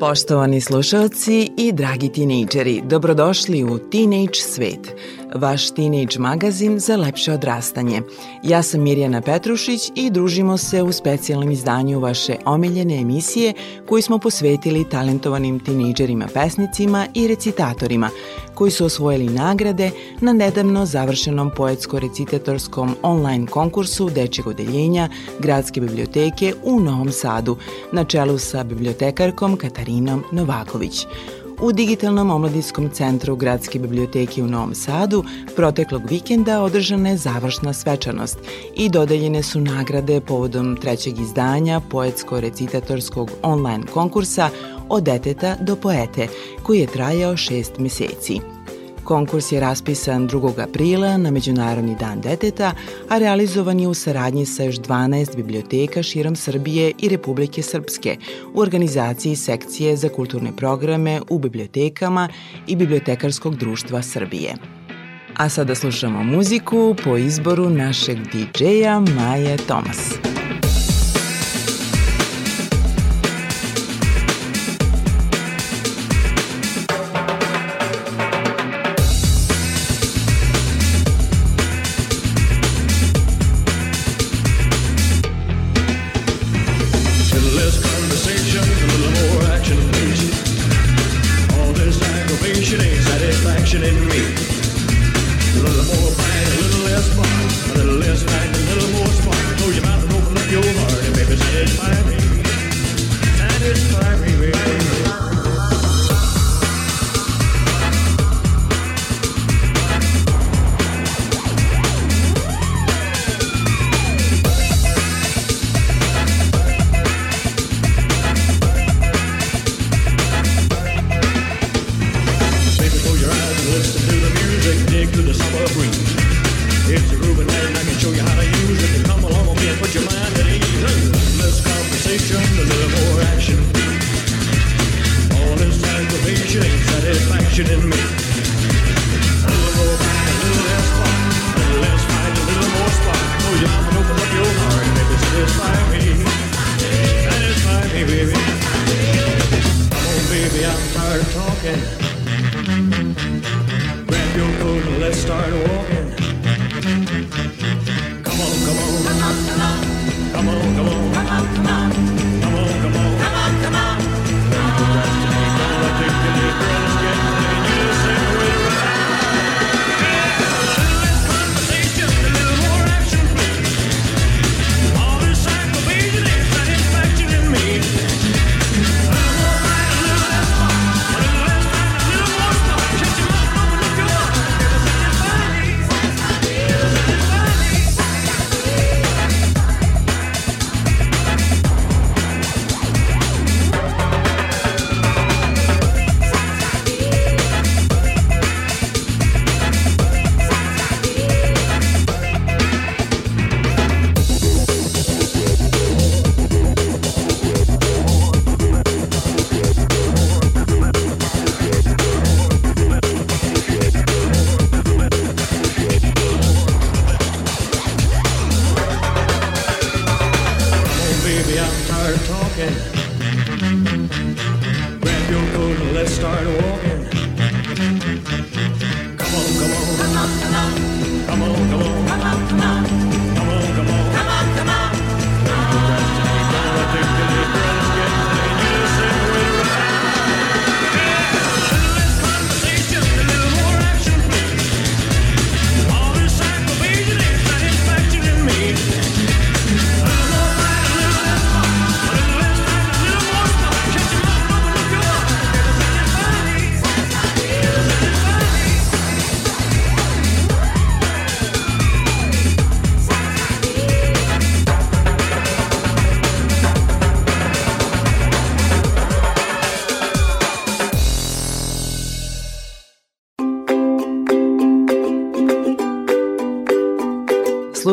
Poštovani slušalci i dragi tinejdžeri, dobrodošli u Teenage svet, vaš teenage magazin za lepše odrastanje. Ja sam Mirjana Petrušić i družimo se u specijalnom izdanju vaše omiljene emisije koju smo posvetili talentovanim tinejdžerima pesnicima i recitatorima koji su osvojili nagrade na nedavno završenom poetsko-recitatorskom online konkursu Dečjeg odeljenja Gradske biblioteke u Novom Sadu na čelu sa bibliotekarkom Katarinom Novaković. U Digitalnom omladinskom centru Gradske biblioteke u Novom Sadu proteklog vikenda održana je završna svečanost i dodeljene su nagrade povodom trećeg izdanja poetsko-recitatorskog online konkursa od deteta do poete, koji je trajao šest meseci. Konkurs je raspisan 2. aprila na Međunarodni dan deteta, a realizovan je u saradnji sa još 12 biblioteka širom Srbije i Republike Srpske u organizaciji sekcije za kulturne programe u bibliotekama i Bibliotekarskog društva Srbije. A sada slušamo muziku po izboru našeg DJ-a Maje Tomas.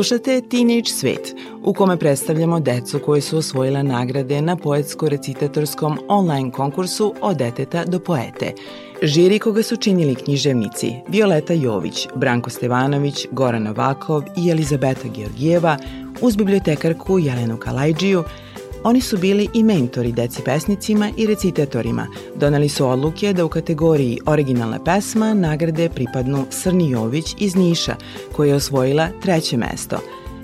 Slušate Teenage Svet, u kome predstavljamo decu koje su osvojila nagrade na poetsko-recitatorskom online konkursu od deteta do poete. Žiri koga su činili književnici Violeta Jović, Branko Stevanović, Goran Novakov i Elizabeta Georgijeva, uz bibliotekarku Jelenu Kalajđiju, Oni su bili i mentori deci pesnicima i recitatorima. Doneli su odluke da u kategoriji originalna pesma nagrade pripadnu Srni Jović iz Niša, koja je osvojila treće mesto.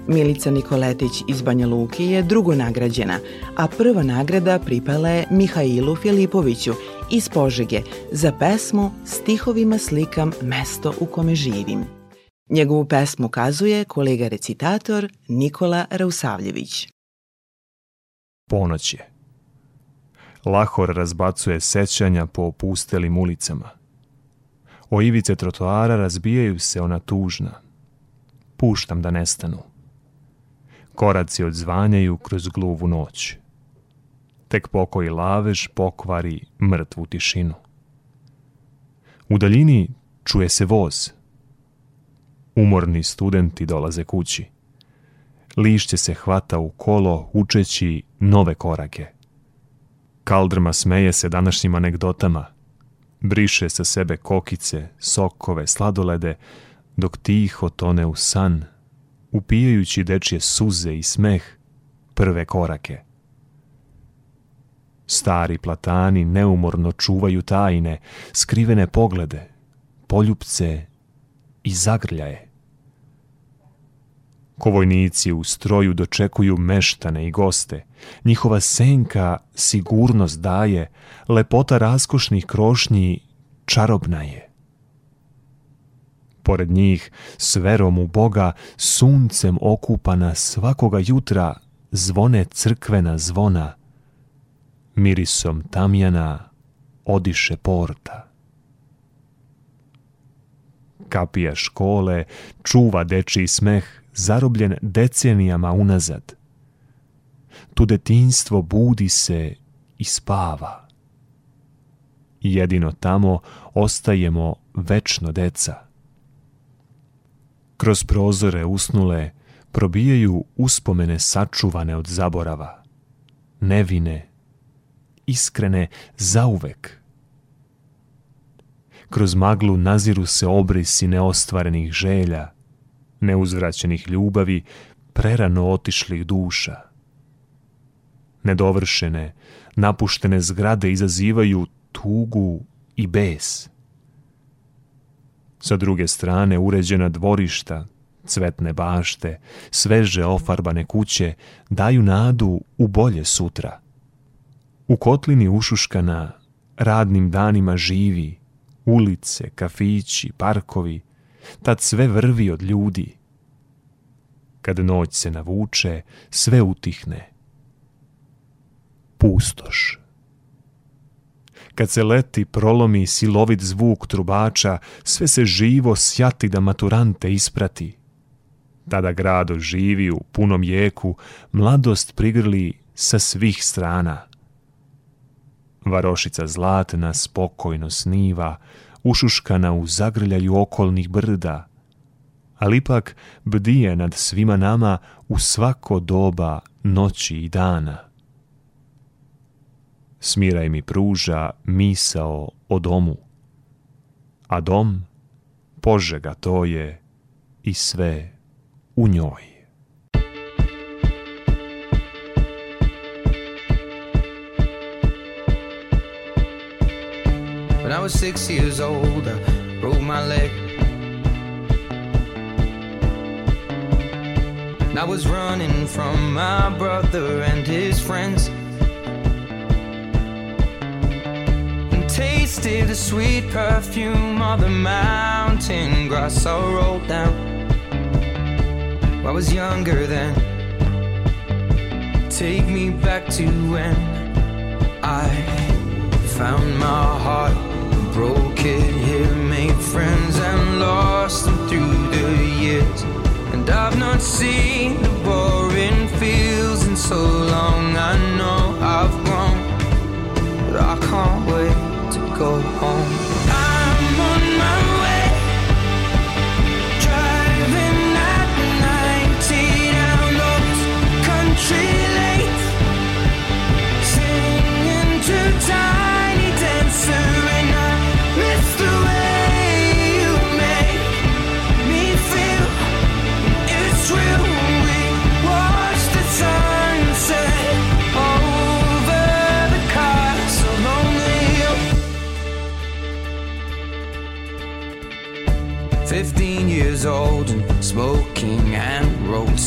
Milica Nikoletić iz Banja Luke je drugo nagrađena, a prva nagrada pripala je Mihailu Filipoviću iz Požege za pesmu Stihovima slikam mesto u kome živim. Njegovu pesmu kazuje kolega recitator Nikola Rausavljević. Ponoć je. Lahor razbacuje sećanja po opustelim ulicama. O ivice trotoara razbijaju se ona tužna. Puštam da nestanu. Koraci odzvanjaju kroz gluvu noć. Tek pokoji lavež pokvari mrtvu tišinu. U daljini čuje se voz. Umorni studenti dolaze kući. Lišće se hvata u kolo učeći nove korake. Kaldrma smeje se današnjim anegdotama. Briše sa sebe kokice, sokove, sladolede, dok tiho tone u san, upijajući dečje suze i smeh prve korake. Stari platani neumorno čuvaju tajne, skrivene poglede, poljupce i zagrljaje. Kovojnici u stroju dočekuju meštane i goste. Njihova senka sigurnost daje, lepota raskošnih krošnji čarobna je. Pored njih, s verom u Boga, suncem okupana svakoga jutra, zvone crkvena zvona. Mirisom tamjana odiše porta. Kapija škole čuva dečiji smeh, zarobljen decenijama unazad. Tu detinstvo budi se i spava. Jedino tamo ostajemo večno deca. Kroz prozore usnule probijaju uspomene sačuvane od zaborava. Nevine, iskrene zauvek. Kroz maglu naziru se obrisi neostvarenih želja, neuzvraćenih ljubavi, prerano otišlih duša. Nedovršene, napuštene zgrade izazivaju tugu i bes. Sa druge strane uređena dvorišta, cvetne bašte, sveže ofarbane kuće daju nadu u bolje sutra. U kotlini ušuškana radnim danima živi, ulice, kafići, parkovi, tad sve vrvi od ljudi. Kad noć se navuče, sve utihne. Pustoš. Kad se leti prolomi silovit zvuk trubača, sve se živo sjati da maturante isprati. Tada grado živi u punom jeku, mladost prigrli sa svih strana. Varošica zlatna spokojno sniva, ušuškana u zagrljaju okolnih brda, ali ipak bdije nad svima nama u svako doba noći i dana. Smiraj mi pruža misao o domu, a dom, požega to je i sve u njoj. I was six years old, I broke my leg. And I was running from my brother and his friends. And tasted the sweet perfume of the mountain grass I rolled down. I was younger then. Take me back to when I found my heart broke it here, made friends and lost them through the years. And I've not seen the boring fields in so long. I know I've grown, but I can't wait to go home.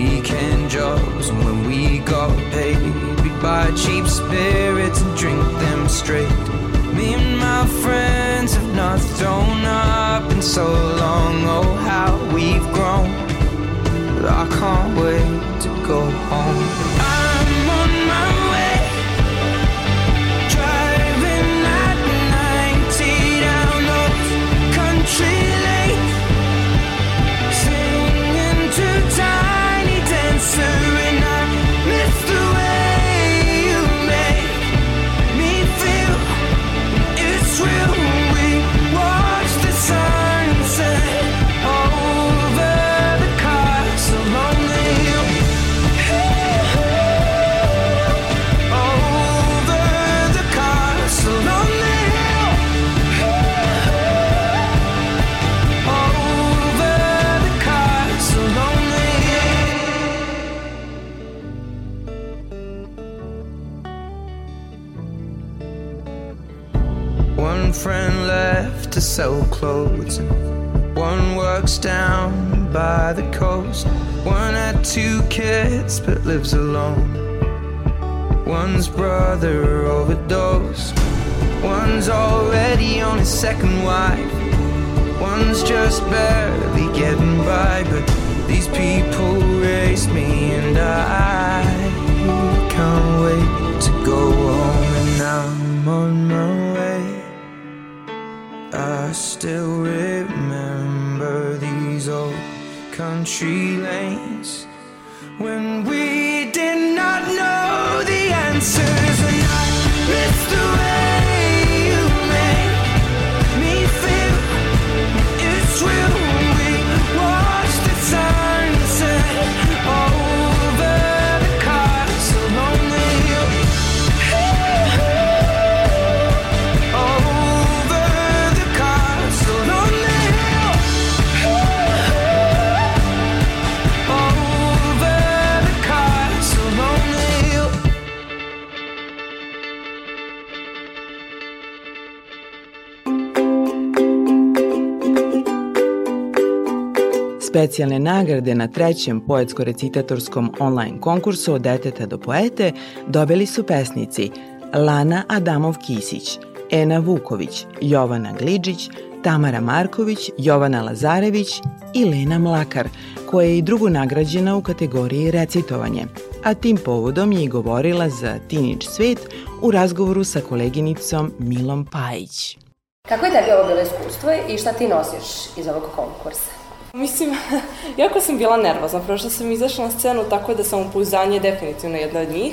weekend jobs and when we got paid. We'd buy cheap spirits and drink them straight. Me and my friends have not thrown up in so long. Oh, how we've grown. But I can't wait to go home. I'm on my way. Driving at 90 down those country. Singing to Tiny but lives alone. One's brother overdosed. One's already on his second wife. One's just barely getting by, but these people raised me and I can't wait to go home and I'm on my way. I still remember these old country lanes when we did not know the answers and I missed the Specijalne nagrade na trećem poetsko-recitatorskom online konkursu od deteta do poete dobili su pesnici Lana Adamov-Kisić, Ena Vuković, Jovana Gliđić, Tamara Marković, Jovana Lazarević i Lena Mlakar, koja je i drugu nagrađena u kategoriji recitovanje, a tim povodom je i govorila za Tinić svet u razgovoru sa koleginicom Milom Pajić. Kako je tebi ovo bilo iskustvo i šta ti nosiš iz ovog konkursa? Mislim, jako sam bila nervozna, prošla sam izašla na scenu tako da sam upouzdanje definitivno jedna od njih.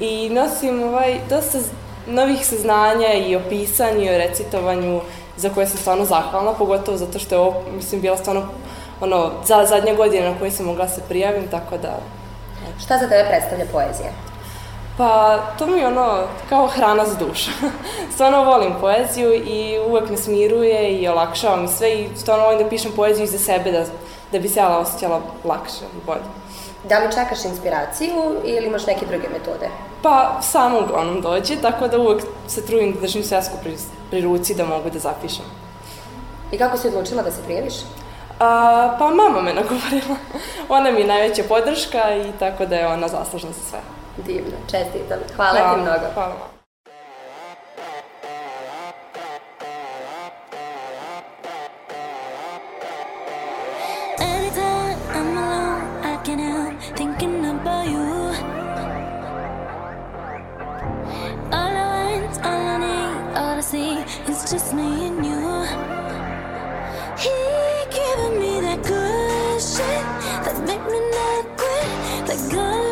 I nosim ovaj, dosta novih saznanja i o pisanju i o recitovanju za koje sam stvarno zahvalna, pogotovo zato što je ovo, mislim, bila stvarno ono, za zadnja godina na kojoj sam mogla da se prijavim, tako da Šta za tebe predstavlja poezija? Pa, to mi je ono, kao hrana za dušu. stvarno volim poeziju i uvek me smiruje i olakšava mi sve i stvarno volim da pišem poeziju i za sebe da, da bi se ja osjećala lakše i bolje. Da li čekaš inspiraciju ili imaš neke druge metode? Pa, samo uglavnom dođe, tako da uvek se trudim da držim svesku pri, pri ruci da mogu da zapišem. I kako si odlučila da se prijaviš? A, pa mama me nagovorila. Ona mi je najveća podrška i tako da je ona zaslužna za sve. Divno, čestitam. Hvala, hvala ti mnogo. Hvala vam. It's just me and you. He giving me that good shit that make me not quit. That good.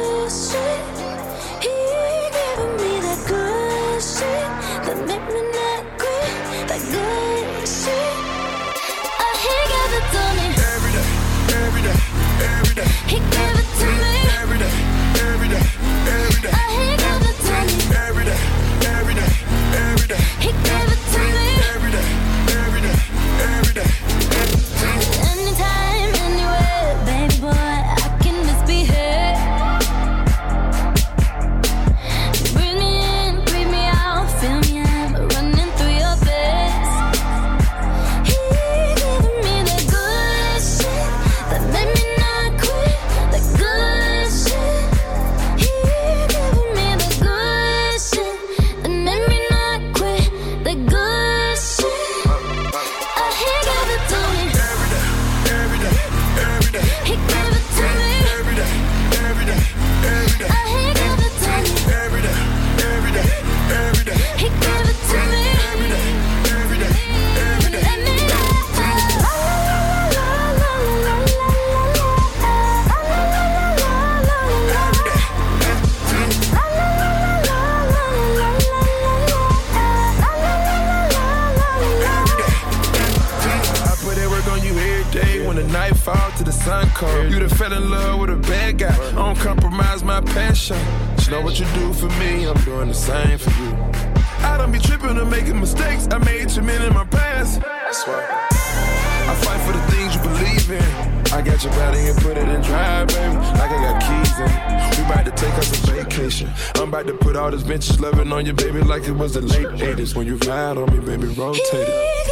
On you, baby, like it was the late 80s. When you ride on me, baby, rotate it.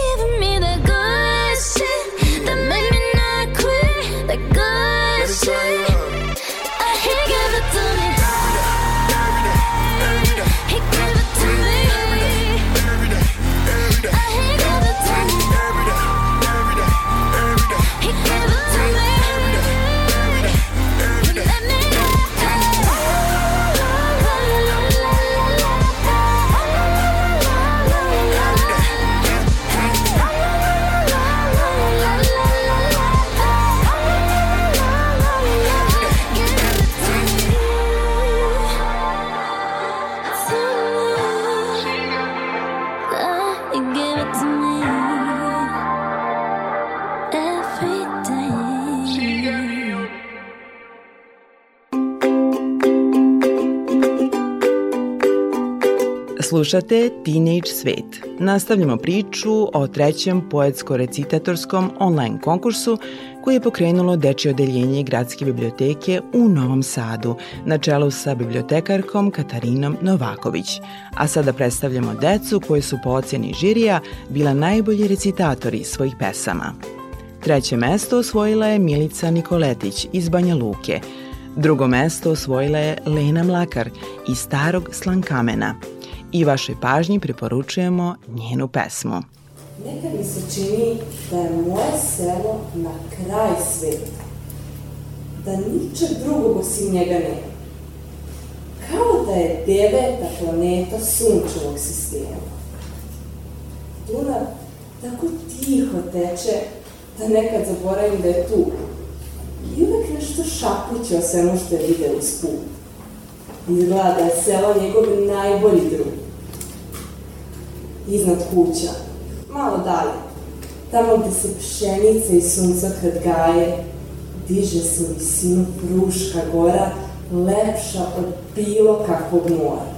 Slušate Teenage Svet. Nastavljamo priču o trećem poetsko-recitatorskom online konkursu koji je pokrenulo Dečje odeljenje Gradske biblioteke u Novom Sadu na čelu sa bibliotekarkom Katarinom Novaković. A sada predstavljamo decu koji su po ocjeni žirija bila najbolji recitatori svojih pesama. Treće mesto osvojila je Milica Nikoletić iz Banja Luke. Drugo mesto osvojila je Lena Mlakar iz Starog Slankamena. I vašoj pažnji preporučujemo njenu pesmu. Nekad mi se čini da je moje selo na kraj sveta. Da ničeg drugog osim njega nema. Kao da je deveta planeta sunčevog sistema. Dunav tako tiho teče da nekad zaboravim da je tu. I uvek nešto šapuće o svemu što je video uz put. Izgleda da je selo njegov najbolji drug. Iznad kuća, malo dalje, tamo gde se pšenica i suncokret gaje, diže se u visinu Fruška gora, lepša od bilo kakvog mora.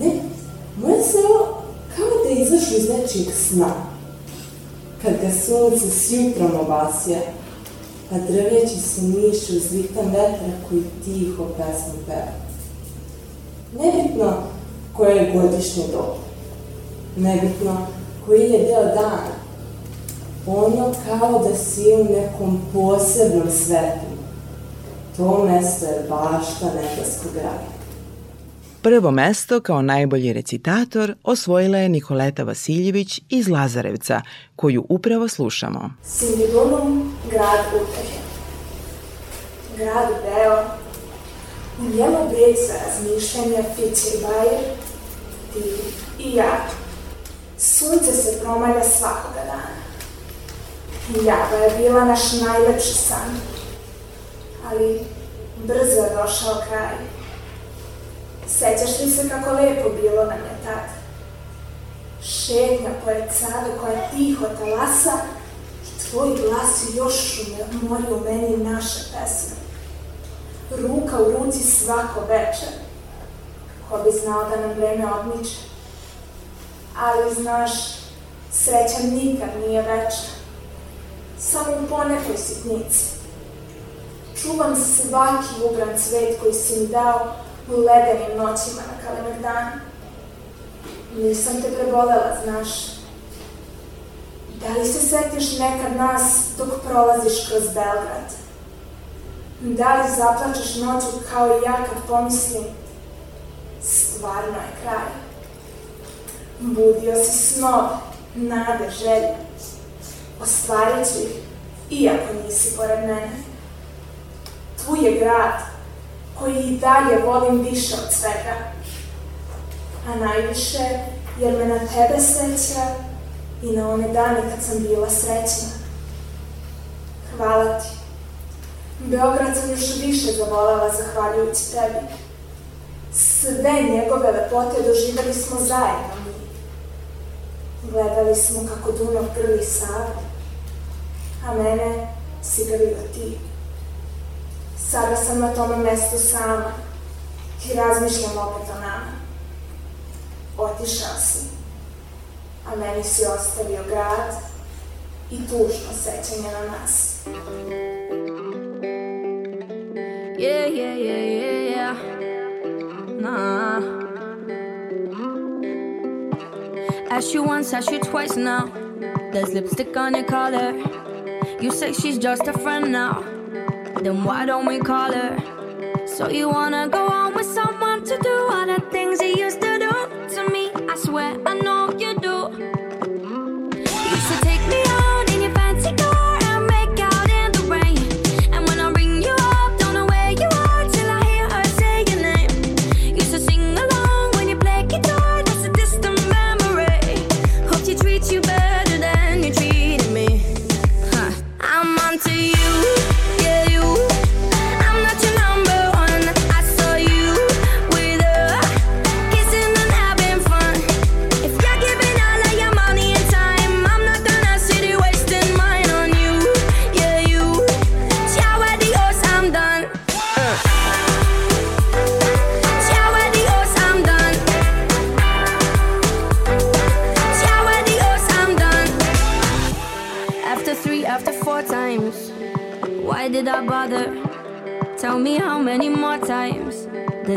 Ne, moje selo kao da je izašlo iz nečijeg sna. Kad ga sunce s jutrom obasja, a drveći se miše uz ritam vetra koji tiho pesmu peva. Nebitno koje je godišnje doba, nebitno koji je deo dana, ono kao da si u nekom posebnom svetu. To mesto je bašta nebeskog raja. Prvo mesto kao najbolji recitator osvojila je Nikoleta Vasiljević iz Lazarevca, koju upravo slušamo. Sindidunum grad utehe. Grad beo, u njemu brica razmišljanja Fiće i i ja. Sunce se promalja svakoga dana. Java je bila naš najlepši san, ali brzo je došao kraj. Sećaš li se kako lepo bilo nam je tad? Šetnja pored Save koja tiho talasa i tvoj glas još mori u meni naše pesme. Ruka u ruci svako večer. Ko bi znao da nam vreme odmiče. Ali znaš, sreća nikad nije večna. Samo u ponekoj sitnici. Čuvam svaki ubran cvet koji si mi dao u ledenim noćima na Kalemegdanu. Nisam te prebolela, znaš. Da li se setiš nekad nas dok prolaziš kroz Belgrad? Da li zaplačeš noću kao i ja kad pomislim stvarno je kraj? Budio si snove, nade, želje. Ostvarit ću ih, iako nisi pored mene. Tu je grad koji i dalje volim više od svega. A najviše jer me na tebe seća i na one dane kad sam bila srećna. Hvala ti. Beograd sam još više zavolela zahvaljujući tebi. Sve njegove lepote doživjeli smo zajedno mi. Gledali smo kako Dunav grli Savu, a mene si ga bila ti. Sada sam na tome mestu sama i razmišljam opet o nama. Otišao si, a meni si ostavio grad i tužno sećanje na nas. Yeah, yeah, yeah, yeah, yeah. Nah. Asked you once, asked you twice now. There's lipstick on your collar. You say she's just a friend now. Then why don't we call her? So you wanna go on with someone to do all the things you used to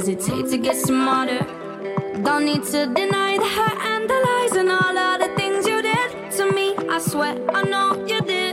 does it take to get smarter? Don't need to deny the hurt and the lies and all of the things you did to me. I swear I know you did.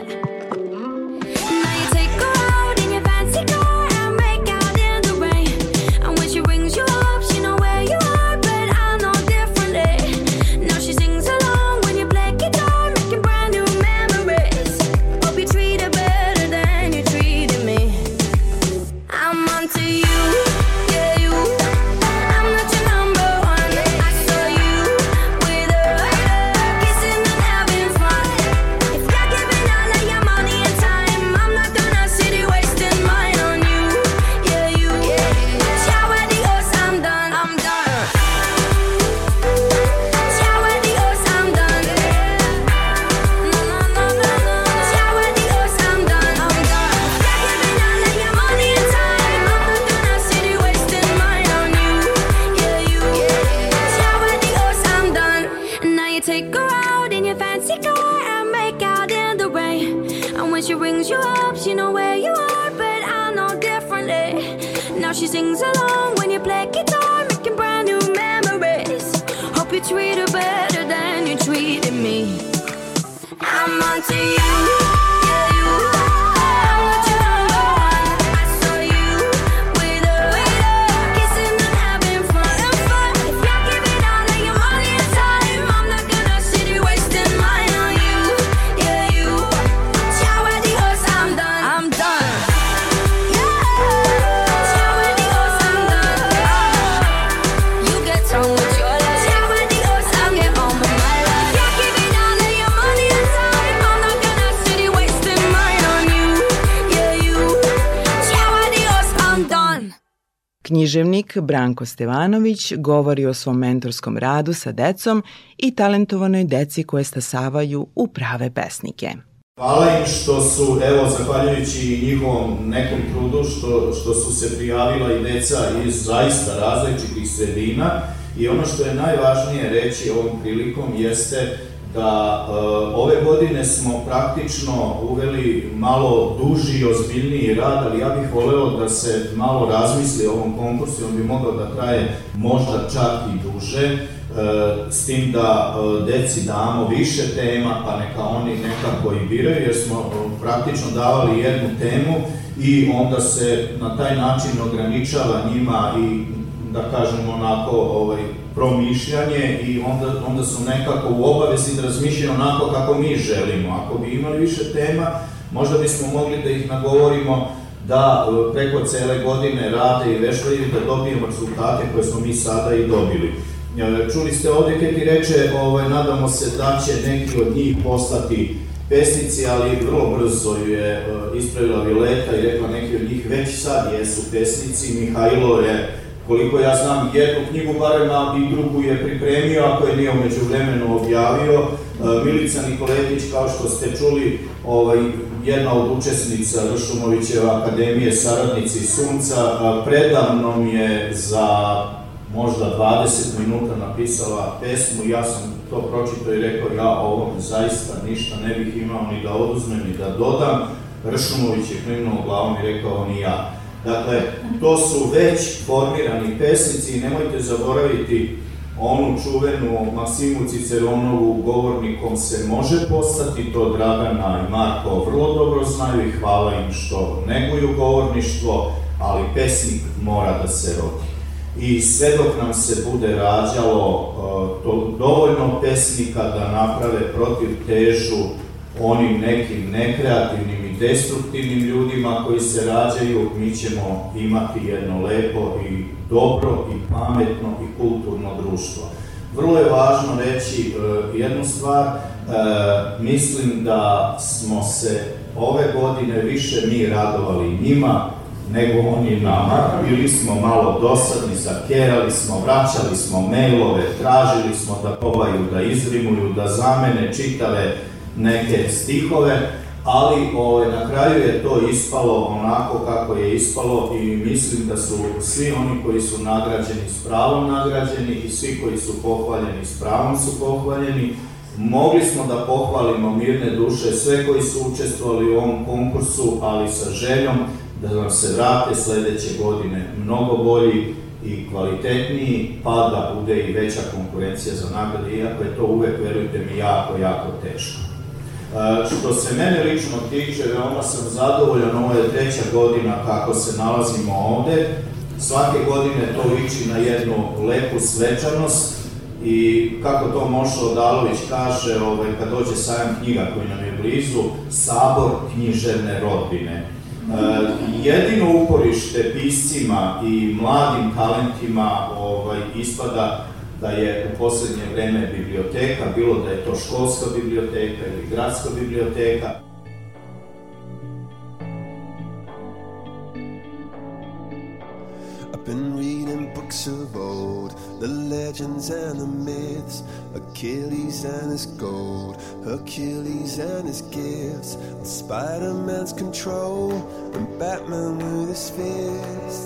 She sings along when you play guitar, making brand new memories. Hope you treat her better than you treated me. I'm onto you, you. Književnik Branko Stevanović govori o svom mentorskom radu sa decom i talentovanoj deci koje stasavaju u prave pesnike. Hvala im što su, evo, zahvaljujući njihovom nekom trudu, što, što su se prijavila i deca iz zaista različitih sredina i ono što je najvažnije reći ovom prilikom jeste da e, ove godine smo praktično uveli malo duži i ozbiljniji rad, ali ja bih voleo da se malo razmisli o ovom konkursu, on bi mogao da traje možda čak i duže, e, s tim da e, deci damo više tema, pa neka oni nekako i biraju, jer smo e, praktično davali jednu temu i onda se na taj način ograničava njima i da kažem onako ovaj, promišljanje i onda, onda su nekako u obavezi da razmišljaju onako kako mi želimo. Ako bi imali više tema, možda bismo mogli da ih nagovorimo da e, preko cele godine rade i vežbaju da dobijemo rezultate koje smo mi sada i dobili. E, Čuli ste ovde kako ti reče, ovaj, nadamo se da će neki od njih postati pesnici, ali vrlo brzo je e, ispravila Vileta i rekla neki od njih već sad jesu pesnici. Mihajlo je koliko ja znam, jednu knjigu barem, a i drugu je pripremio, ako je nije umeđu vremenu objavio. E, Milica Nikoletić, kao što ste čuli, ovaj, jedna od učesnica Ršumovićeva akademije Saradnici Sunca, a, predavnom je za možda 20 minuta napisala pesmu, ja sam to pročito i rekao, ja ovome zaista ništa ne bih imao ni da oduzmem ni da dodam. Ršumović je klimnuo glavom i rekao, ni ja. Dakle, to su već formirani pesnici i nemojte zaboraviti onu čuvenu Maksimu Ciceronovu govornikom se može postati, to Dragana i Marko vrlo dobro znaju i hvala im što neguju govorništvo, ali pesnik mora da se rodi. I sve dok nam se bude rađalo uh, to, dovoljno pesnika da naprave protiv težu onim nekim nekreativnim destruktivnim ljudima koji se rađaju, mi ćemo imati jedno lepo i dobro i pametno i kulturno društvo. Vrlo je važno reći uh, jednu stvar, uh, mislim da smo se ove godine više mi radovali njima nego oni nama. Bili smo malo dosadni, zakerali smo, vraćali smo mailove, tražili smo da pobaju, da izrimuju, da zamene čitave neke stihove, ali ovaj, na kraju je to ispalo onako kako je ispalo i mislim da su svi oni koji su nagrađeni s pravom nagrađeni i svi koji su pohvaljeni s pravom su pohvaljeni. Mogli smo da pohvalimo mirne duše sve koji su učestvovali u ovom konkursu, ali sa željom da nam se vrate sledeće godine mnogo bolji i kvalitetniji, pa da bude i veća konkurencija za nagrade, iako je to uvek, verujte mi, jako, jako teško. E, što se mene lično tiče, veoma sam zadovoljan, ovo je treća godina kako se nalazimo ovde, svake godine to liči na jednu lepu svečanost i kako to Mošo Odalović kaže, ovaj, kad dođe sajam knjiga koji nam je blizu, sabor književne rodbine. Uh, jedino uporište piscima i mladim talentima ovaj, ispada da je u poslednje vreme biblioteka, bilo da je to školska biblioteka ili gradska biblioteka, been reading books of old, the legends and the myths, Achilles and his gold, Hercules and his gifts, Spider Man's control, and Batman with his fists.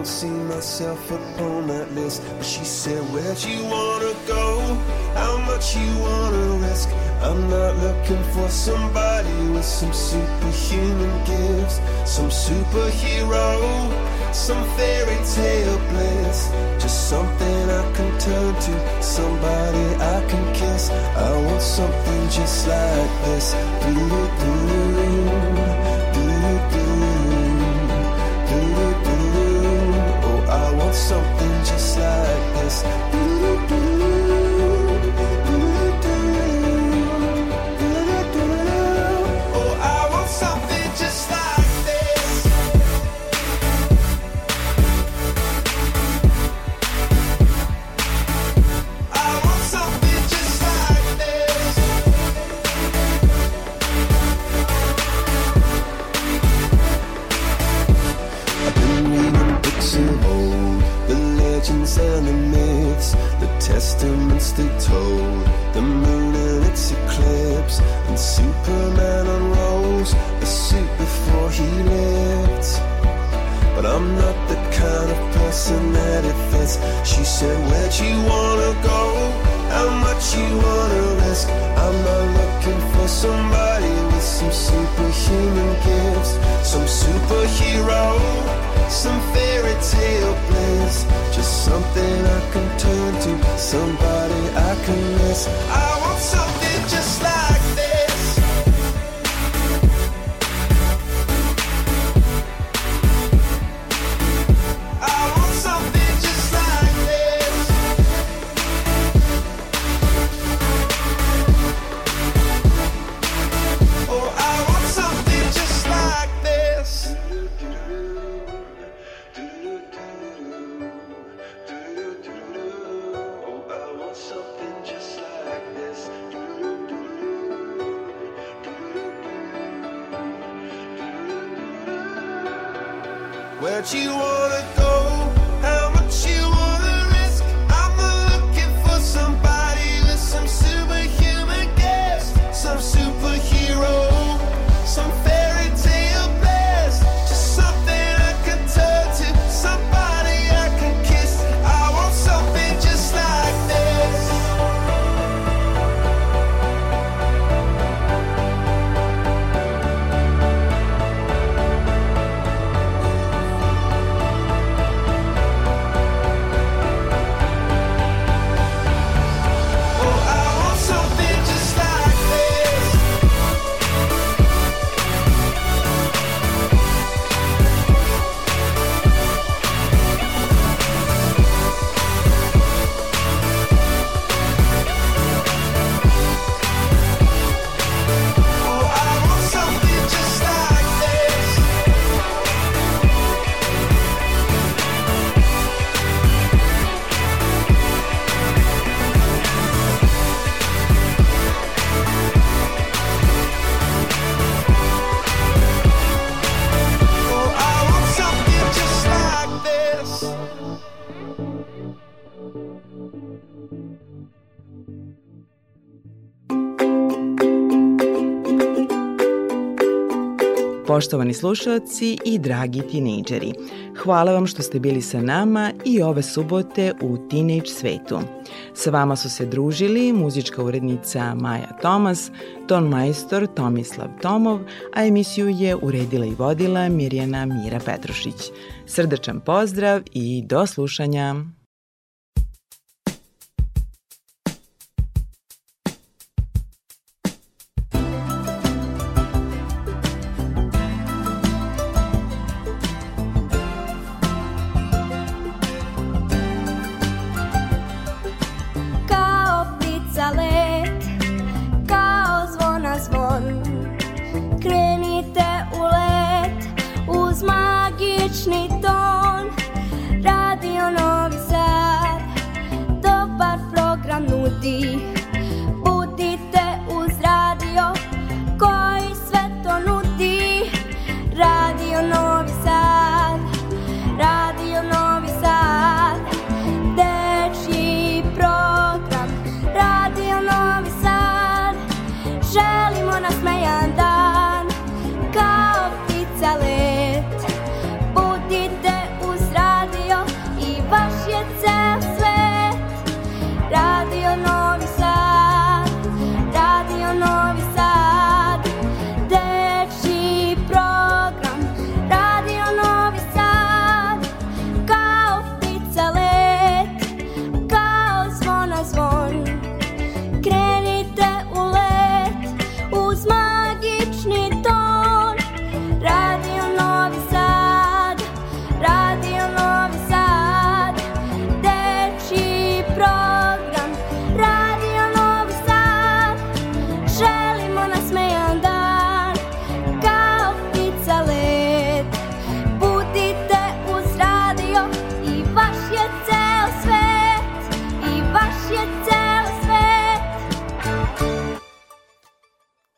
Don't see myself upon that list. But she said, Where'd you wanna go? How much you wanna risk? I'm not looking for somebody with some superhuman gifts, some superhero some fairy tale bliss. Just something I can turn to, somebody I can kiss. I want something just like this. Do do do Jesus. She said where'd you wanna go? How much you wanna risk? I'm not looking for somebody with some superhuman gifts some superhero some fairy tale bliss. Just something i can turn to somebody i can miss. I Poštovani slušalci i dragi tinejdžeri, hvala vam što ste bili sa nama i ove subote u Teenage svetu. Sa vama su se družili muzička urednica Maja Tomas, ton majstor Tomislav Tomov, a emisiju je uredila i vodila Mirjana Mira Petrušić. Srdačan pozdrav i do slušanja!